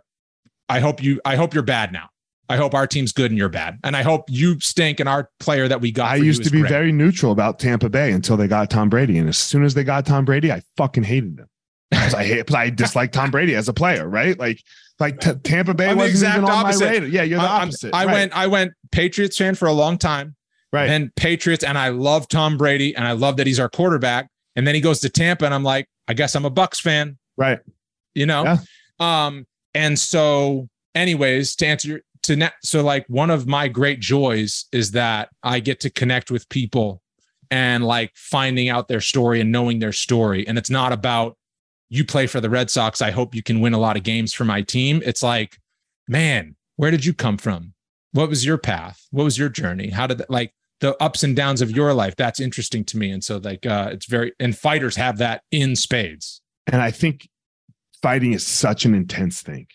I hope you. I hope you're bad now. I hope our team's good and you're bad, and I hope you stink and our player that we got. I used to be great. very neutral about Tampa Bay until they got Tom Brady, and as soon as they got Tom Brady, I fucking hated them. Because I hate, I dislike Tom Brady as a player, right? Like, like t- Tampa Bay even on opposite. Yeah, you're the opposite. I, I right. went, I went Patriots fan for a long time, right? And Patriots, and I love Tom Brady, and I love that he's our quarterback. And then he goes to Tampa, and I'm like, I guess I'm a Bucs fan, right? You know, yeah. um, and so, anyways, to answer your to net, so like one of my great joys is that I get to connect with people and like finding out their story and knowing their story. And it's not about you play for the Red Sox. I hope you can win a lot of games for my team. It's like, man, where did you come from? What was your path? What was your journey? How did that, like the ups and downs of your life? That's interesting to me. And so like uh it's very and fighters have that in spades. And I think fighting is such an intense thing.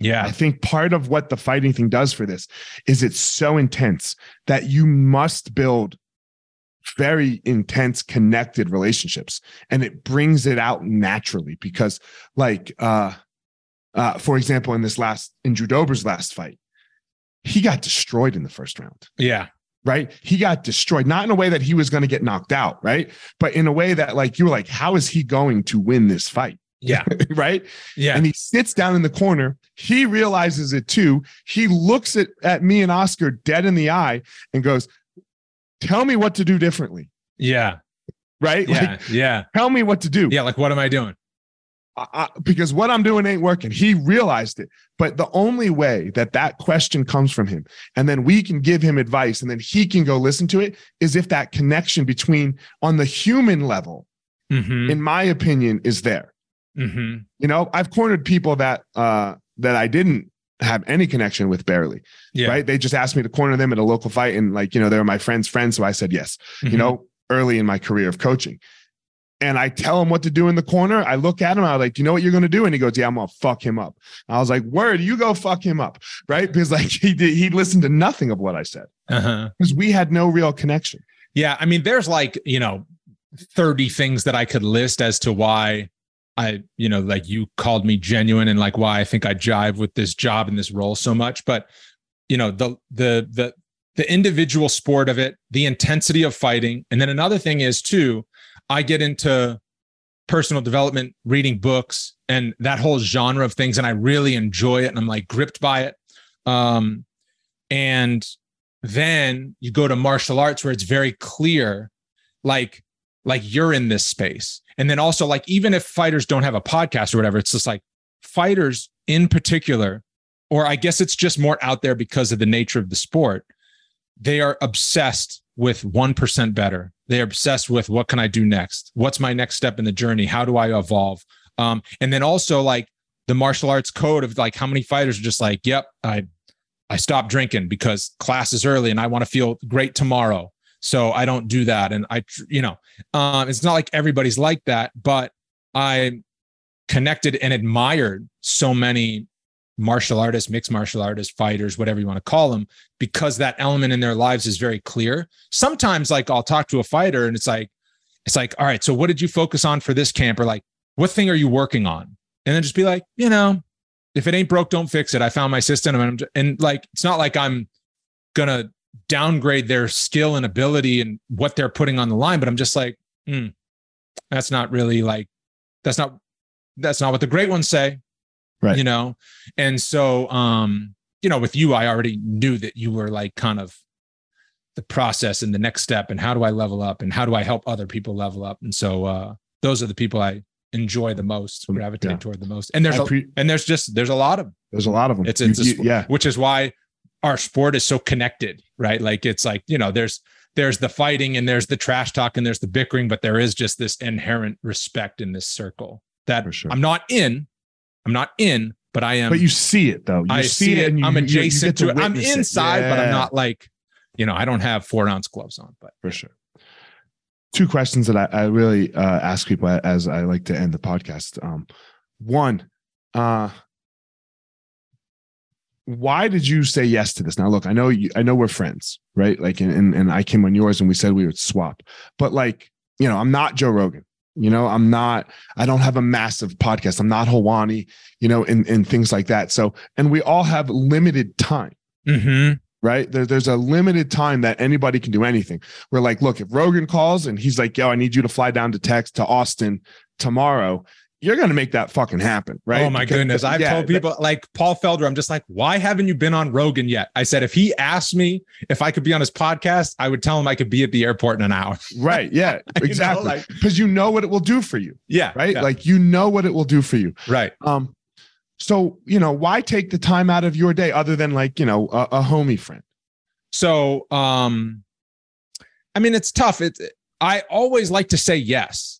Yeah. I think part of what the fighting thing does for this is it's so intense that you must build very intense connected relationships and it brings it out naturally because like uh uh for example in this last in Drew Dober's last fight he got destroyed in the first round. Yeah. Right? He got destroyed not in a way that he was going to get knocked out, right? But in a way that like you were like how is he going to win this fight? Yeah. right. Yeah. And he sits down in the corner. He realizes it too. He looks at, at me and Oscar dead in the eye and goes, Tell me what to do differently. Yeah. Right. Yeah. Like, yeah. Tell me what to do. Yeah. Like, what am I doing? I, because what I'm doing ain't working. He realized it. But the only way that that question comes from him and then we can give him advice and then he can go listen to it is if that connection between on the human level, mm-hmm. in my opinion, is there. Mm-hmm. You know, I've cornered people that uh, that I didn't have any connection with barely. Yeah. Right. They just asked me to corner them at a local fight. And like, you know, they're my friend's friends. So I said yes, mm-hmm. you know, early in my career of coaching. And I tell him what to do in the corner. I look at him. I was like, do you know what you're going to do? And he goes, yeah, I'm going to fuck him up. I was like, word, you go fuck him up. Right. Because like he did, he listened to nothing of what I said because uh-huh. we had no real connection. Yeah. I mean, there's like, you know, 30 things that I could list as to why I, you know, like you called me genuine and like why I think I jive with this job and this role so much. But, you know, the the the the individual sport of it, the intensity of fighting. And then another thing is too, I get into personal development, reading books and that whole genre of things. And I really enjoy it. And I'm like gripped by it. Um, and then you go to martial arts where it's very clear, like, like you're in this space and then also, like, even if fighters don't have a podcast or whatever, it's just like fighters in particular, or I guess it's just more out there because of the nature of the sport. They are obsessed with 1% better. They're obsessed with what can I do next? What's my next step in the journey? How do I evolve? Um, and then also like the martial arts code of like how many fighters are just like, yep, I I stopped drinking because class is early and I want to feel great tomorrow. So I don't do that. And I, you know, um, it's not like everybody's like that, but I connected and admired so many martial artists, mixed martial artists, fighters, whatever you want to call them, because that element in their lives is very clear. Sometimes, like I'll talk to a fighter and it's like, it's like, all right, so what did you focus on for this camp? Or like, what thing are you working on? And then just be like, you know, if it ain't broke, don't fix it. I found my system, and, and like, it's not like I'm gonna downgrade their skill and ability and what they're putting on the line. But I'm just like, hmm, that's not really like, that's not, that's not what the great ones say. Right. You know? And so, um, you know, with you, I already knew that you were like kind of the process and the next step and how do I level up and how do I help other people level up. And so, uh, those are the people I enjoy the most, gravitate yeah. toward the most. And there's, pre- a, and there's just, there's a lot of, there's a lot of them. It's, it's, you, you, yeah. Which is why our sport is so connected, right? Like it's like, you know, there's there's the fighting and there's the trash talk and there's the bickering, but there is just this inherent respect in this circle that sure. I'm not in. I'm not in, but I am. But you see it though. You I see, it. You, I'm adjacent you, you to, to it. I'm inside, yeah. but I'm not like, you know, I don't have four ounce gloves on. But for sure. Two questions that I, I really uh, ask people as I like to end the podcast. Um, one, uh, why did you say yes to this? Now, look, I know you, I know we're friends, right? Like, and, and, and I came on yours and we said we would swap, but like, you know, I'm not Joe Rogan. You know, I'm not, I don't have a massive podcast. I'm not Helwani, you know, and, and things like that. So, and we all have limited time. Mm-hmm. Right. There, there's a limited time that anybody can do anything. We're like, look, if Rogan calls and he's like, yo, I need you to fly down to Tex to Austin tomorrow, you're going to make that fucking happen, right? Oh my Because- goodness. I've yeah, told people like Paul Felder, I'm just like, why haven't you been on Rogan yet? I said, if he asked me if I could be on his podcast, I would tell him I could be at the airport in an hour. Right. Yeah. You know, Exactly. like- Because you know what it will do for you, Yeah. right? yeah, Like you know what it will do for you. right. Um, so you know, why take the time out of your day other than like, you know, a, a homie friend? So, um, I mean, it's tough. It's, I always like to say yes.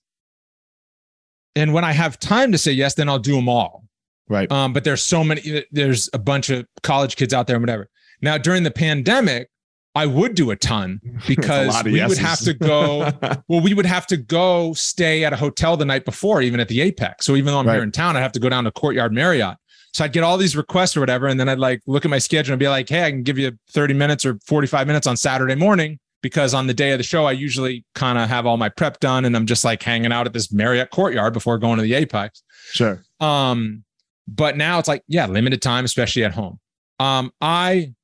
And when I have time to say yes, then I'll do them all. Right. Um, but there's so many, there's a bunch of college kids out there and whatever. Now, during the pandemic, I would do a ton because of we would have to go. Well, we would have to go stay at a hotel the night before, even at the Apex. So even though I'm Right. here in town, I'd have to go down to Courtyard Marriott. So I'd get all these requests or whatever, and then I'd like look at my schedule and be like, "Hey, I can give you 30 minutes or 45 minutes on Saturday morning." Because on the day of the show, I usually kind of have all my prep done, and I'm just like hanging out at this Marriott Courtyard before going to the Apex. sure. Um, but now it's like, yeah, limited time, especially at home. Um, I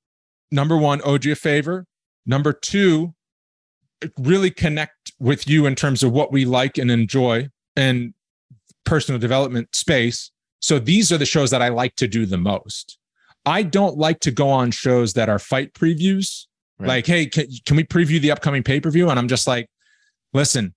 number one, owed you a favor. Number two, really connect with you in terms of what we like and enjoy and personal development space. So these are the shows that I like to do the most. I don't like to go on shows that are fight previews. Right. Like, hey, can, can we preview the upcoming pay per view? And I'm just like, listen,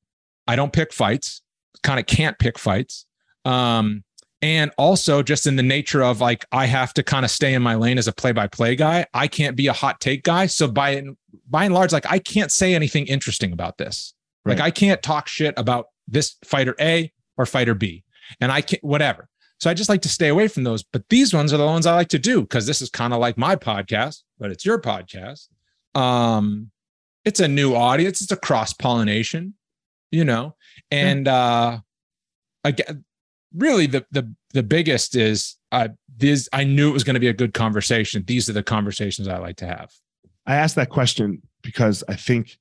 I don't pick fights, kind of can't pick fights. Um, and also just in the nature of like I have to kind of stay in my lane as a play-by-play guy. I can't be a hot take guy. So by by and large, like I can't say anything interesting about this. Like I can't talk shit about this fighter A or fighter B. And I can't whatever. So I just like to stay away from those. But these ones are the ones I like to do because this is kind of like my podcast, but it's your podcast. Um, it's a new audience, it's a cross-pollination, you know, and uh again really the the the biggest is uh this I knew it was going to be a good conversation. These are the conversations I like to have. I asked that question because I think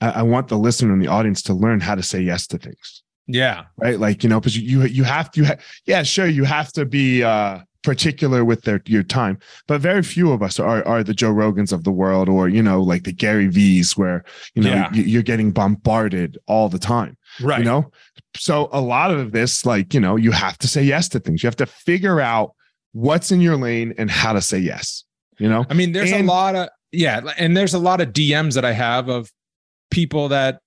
I, I want the listener and the audience to learn how to say yes to things. Yeah. right? Like you know, because you you have to, you ha- yeah, sure, you have to be uh, particular with their your time, but very few of us are are the Joe Rogans of the world, or you know, like the Gary V's, where you know Yeah. you, you're getting bombarded all the time. Right. You know, so a lot of this, like you know, you have to say yes to things. You have to figure out what's in your lane and how to say yes. You know, I mean, there's And- a lot of yeah, and there's a lot of DMs that I have of people that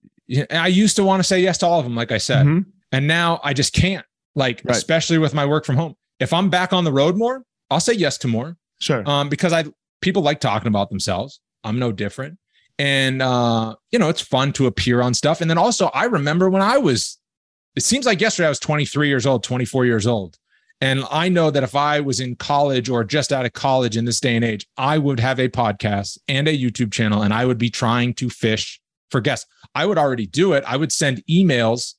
I used to want to say yes to all of them, like I said, Mhm. and now I just can't. Like, Right. especially with my work from home. If I'm back on the road more, I'll say yes to more. sure, um, because I people like talking about themselves. I'm no different, and uh, you know it's fun to appear on stuff. And then also, I remember when I was. It seems like yesterday I was 23 years old, 24 years old, and I know that if I was in college or just out of college in this day and age, I would have a podcast and a YouTube channel, and I would be trying to fish for guests. I would already do it. I would send emails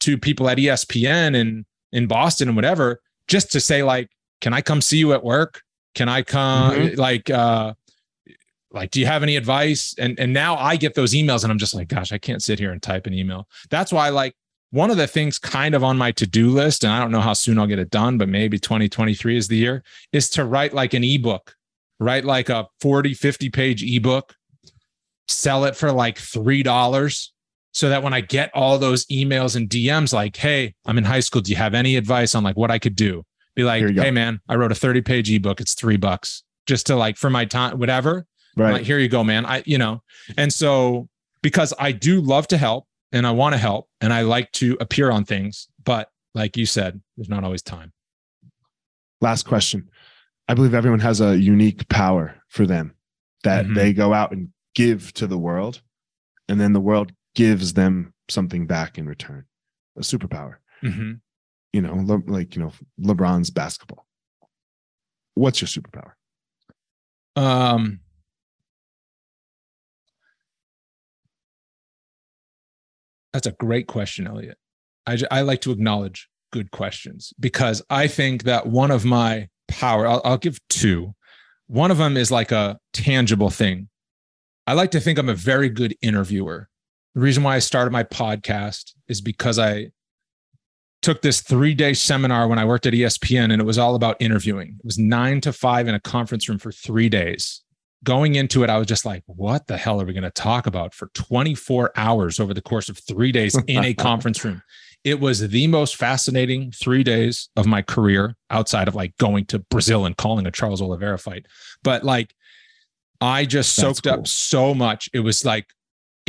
to people at ESPN and in Boston and whatever, just to say like, "Can I come see you at work? Can I come Mhm. like uh like do you have any advice?" And and now I get those emails and I'm just like, "Gosh, I can't sit here and type an email." That's why like one of the things kind of on my to-do list and I don't know how soon I'll get it done, but maybe 2023 is the year is to write like an ebook. Write like a 40 50 page ebook sell it for like $3 so that when I get all those emails and DMs like, hey, I'm in high school. Do you have any advice on like what I could do? Be like, go. hey man, I wrote a 30 page ebook. It's three bucks just to like for my time, whatever. Right, Like, here you go, man. I, you know, and so because I do love to help and I want to help and I like to appear on things, but like you said, there's not always time. last question. I believe everyone has a unique power for them that Mhm. they go out and give to the world, and then the world gives them something back in return, a superpower. Mm-hmm. You know, Le- like you know, LeBron's basketball. What's your superpower? Um, that's a great question, Elliot. I, j- I like to acknowledge good questions because I think that one of my power, I'll, I'll give two. one of them is like a tangible thing. I like to think I'm a very good interviewer. The reason why I started my podcast is because I took this three day seminar when I worked at ESPN and it was all about interviewing. It was nine to five in a conference room for three days. Going into it, I was just like, what the hell are we going to talk about for 24 hours over the course of three days in a conference room? It was the most fascinating three days of my career outside of like going to Brazil and calling a Charles Oliveira fight. But like, I just That's soaked cool. up so much. It was like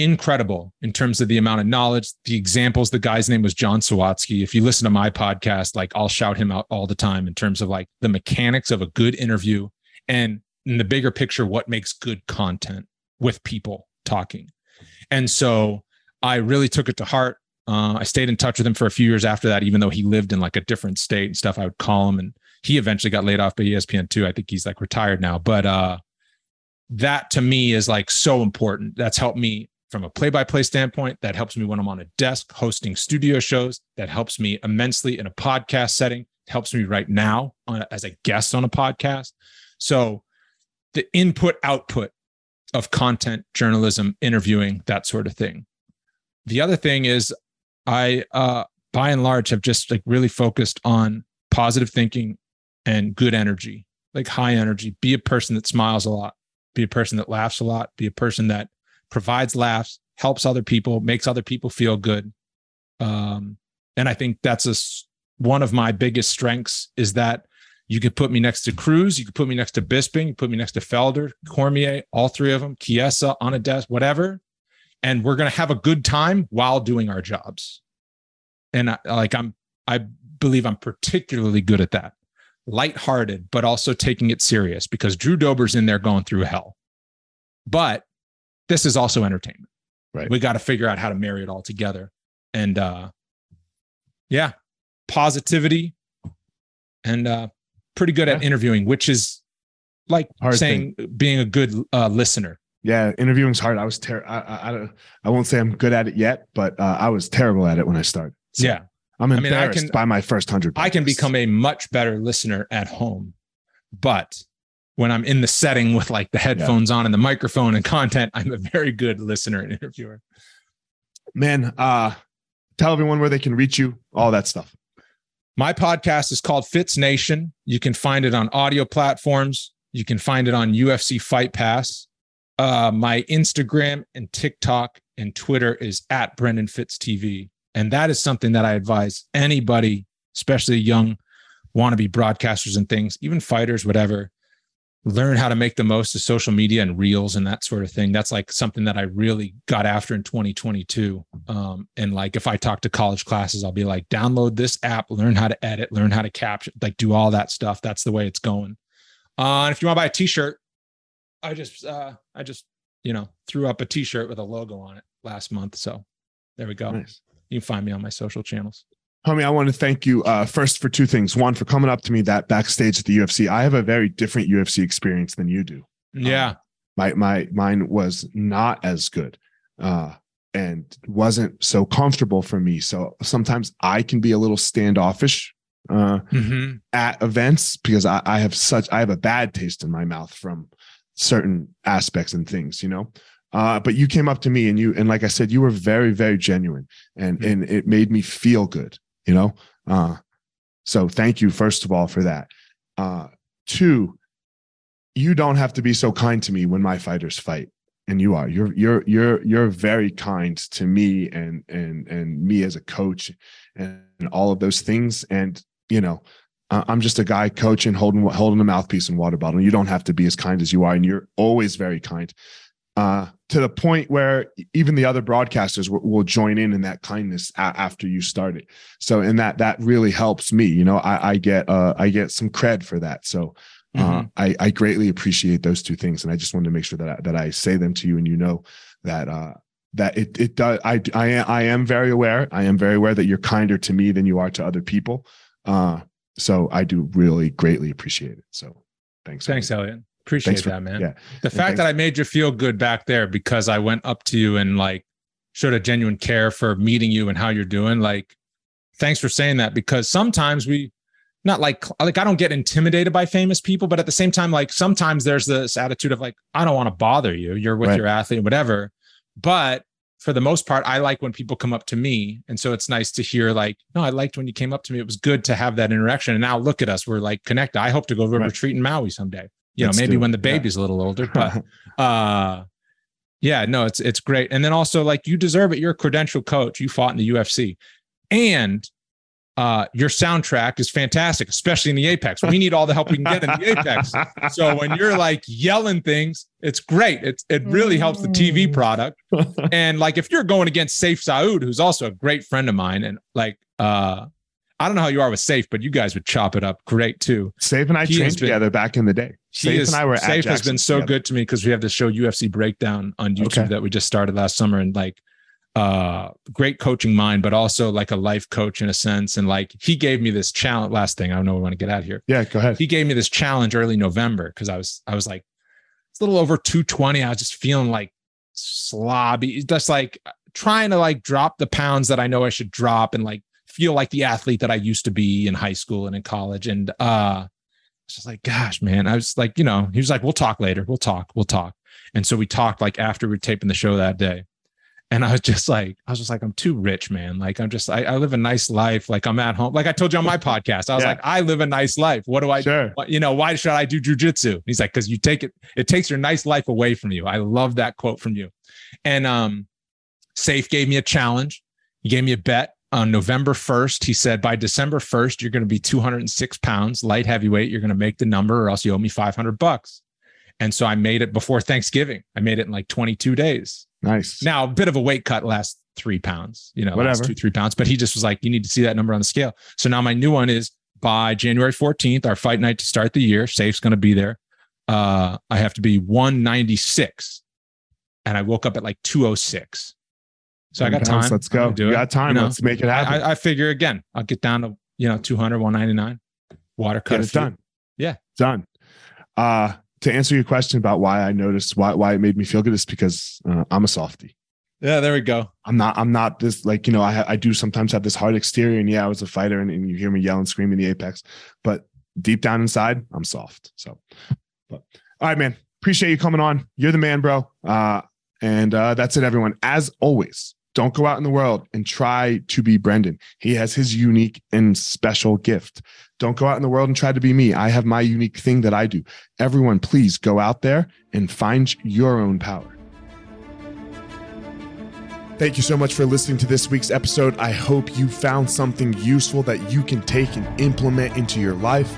incredible in terms of the amount of knowledge, the examples. The guy's name was John Sawatsky. If you listen to my podcast, like I'll shout him out all the time in terms of like the mechanics of a good interview and in the bigger picture, what makes good content with people talking. And so I really took it to heart. Uh, I stayed in touch with him for a few years after that, even though he lived in like a different state and stuff. I would call him and he eventually got laid off by ESPN too. I think he's like retired now. But uh that to me is like so important. That's helped me from a play-by-play standpoint. That helps me when I'm on a desk hosting studio shows. That helps me immensely in a podcast setting. It helps me right now on, as a guest on a podcast. So the input output of content, journalism, interviewing, that sort of thing. The other thing is I uh by and large have just like really focused on positive thinking and good energy, like high energy. Be a person that smiles a lot, be a person that laughs a lot, be a person that provides laughs, helps other people, makes other people feel good. Um, and I think that's a one of my biggest strengths is that you could put me next to Cruz, you could put me next to Bisping, you put me next to Felder, Cormier, all three of them, Chiesa on a desk, whatever, and we're gonna have a good time while doing our jobs. And I, like I'm, I believe I'm particularly good at that lighthearted, but also taking it serious because Drew Dober's in there going through hell. But this is also entertainment. Right. We got to figure out how to marry it all together. And uh yeah, positivity and uh pretty good at interviewing, which is like Hard saying being a good uh listener. Yeah, interviewing's hard. I was ter- I, I, I don't I won't say I'm good at it yet, but uh, I was terrible at it when I started. So yeah. I'm mean, I embarrassed can- by my first hundred. I can become a much better listener at home. But when I'm in the setting with like the headphones on and the microphone and content, I'm a very good listener and interviewer. man. Uh, tell everyone where they can reach you, all that stuff. My podcast is called Fitz Nation. You can find it on audio platforms. You can find it on UFC Fight Pass. Uh, my Instagram and TikTok and Twitter is at Brendan Fitz TV. And that is something that I advise anybody, especially young wannabe broadcasters and things, even fighters, whatever, learn how to make the most of social media and reels and that sort of thing. That's like something that I really got after in 2022. Um, and like if I talk to college classes, I'll be like, download this app, learn how to edit, learn how to capture, like do all that stuff. That's the way it's going. Uh, and if you want to buy a t-shirt, I just uh I just, you know, threw up a t-shirt with a logo on it last month. So there we go. Nice. You can find me on my social channels. Homie, I want to thank you uh, first for two things. One, for coming up to me that backstage at the UFC. I have a very different UFC experience than you do. Yeah. My my mine was not as good, uh, and wasn't so comfortable for me. So sometimes I can be a little standoffish uh, hmm at events because I, I have such I have a bad taste in my mouth from certain aspects and things, you know. Uh, but you came up to me and you and like I said, you were very very genuine and Mhm. and it made me feel good, you know. Uh, so thank you first of all for that. Uh, two, you don't have to be so kind to me when my fighters fight, and you are. You're you're you're you're very kind to me and and and me as a coach and, and all of those things. And you know, I'm just a guy coaching, holding holding a mouthpiece and water bottle. You don't have to be as kind as you are, and you're always very kind. Uh, to the point where even the other broadcasters will, will join in in that kindness after you start it. So, and that that really helps me. You know, I, I get uh, I get some cred for that. So, uh, I, I greatly appreciate those two things, and I just wanted to make sure that I, that I say them to you, and you know that uh, that it it does. I I am I am very aware. I am very aware that you're kinder to me than you are to other people. Uh, so I do really greatly appreciate it. So, thanks. Thanks. Elliot. Appreciate Thanks for- that, man. yeah. The And fact that I made you feel good back there because I went up to you and like showed a genuine care for meeting you and how you're doing. Like, thanks for saying that because sometimes we not like like I don't get intimidated by famous people, but at the same time, like sometimes there's this attitude of like, I don't want to bother you. You're with Right. your athlete, whatever. But for the most part, I like when people come up to me. And so it's nice to hear like, no, I liked when you came up to me. It was good to have that interaction. And now look at us. We're like connected. I hope to go to a Right. retreat in Maui someday. You Let's know, maybe when the Yeah. baby's a little older, but uh yeah no it's it's great. And then also like you deserve it. You're a credential coach. You fought in the ufc and uh your soundtrack is fantastic especially in the apex. We need all the help we can get in the apex. So when you're like yelling things it's great. It's it really helps the tv product. And like if you're going against Saif Saud who's also a great friend of mine and like uh i don't know how you are with Saif but you guys would chop it up great too. Saif and I He trained been- together back in the day. He Saif is, and I were at Saif has been so together. good to me because we have the show UFC Breakdown on YouTube Okay. that we just started last summer, and like, uh, great coaching mind, but also like a life coach in a sense. And like, he gave me this challenge. Last thing, I don't know, we want to get out of here. Yeah, go ahead. He gave me this challenge early November because I was, I was like, it's a little over 220. I was just feeling like slobby, just like trying to like drop the pounds that I know I should drop and like feel like the athlete that I used to be in high school and in college. And uh it's just like, gosh, man. I was like, you know, he was like, we'll talk later. We'll talk. We'll talk. And so we talked like after we were taping the show that day. And I was just like, I was just like, I'm too rich, man. Like, I'm just, I, I live a nice life. Like, I'm at home. Like I told you on my podcast, I was Yeah. like, I live a nice life. What do I Sure. you know, why should I do jujitsu? He's like, because you take it, it takes your nice life away from you. I love that quote from you. And um, Saif gave me a challenge. He gave me a bet on November 1st. He said, by December 1st, you're going to be 206 pounds, light heavyweight. You're going to make the number, or else you owe me 500 bucks. And so I made it before Thanksgiving. I made it in like 22 days. Nice. Now, a bit of a weight cut last three pounds, you know, last Whatever. two, three pounds. But he just was like, you need to see that number on the scale. So now my new one is by January 14th, our fight night to start the year. Saif's going to be there. Uh, I have to be 196. And I woke up at like 206. So I got time. Let's go. do you it. got time. You know, Let's make it happen. I, I figure again, I'll get down to, you know, 200, 199. Water cut. Get a done. Yeah. Done. Uh, to answer your question about why I noticed why why it made me feel good is because uh, I'm a softie. Yeah, there we go. I'm not. I'm not this like you know. I I do sometimes have this hard exterior, and yeah, I was a fighter, and, and you hear me yell and scream in the apex, but deep down inside, I'm soft. So, but all right, man. Appreciate you coming on. You're the man, bro. Uh, and uh, that's it, everyone. As always, don't go out in the world and try to be Brendan. He has his unique and special gift. Don't go out in the world and try to be me. I have my unique thing that I do. Everyone, please go out there and find your own power. Thank you so much for listening to this week's episode. I hope you found something useful that you can take and implement into your life.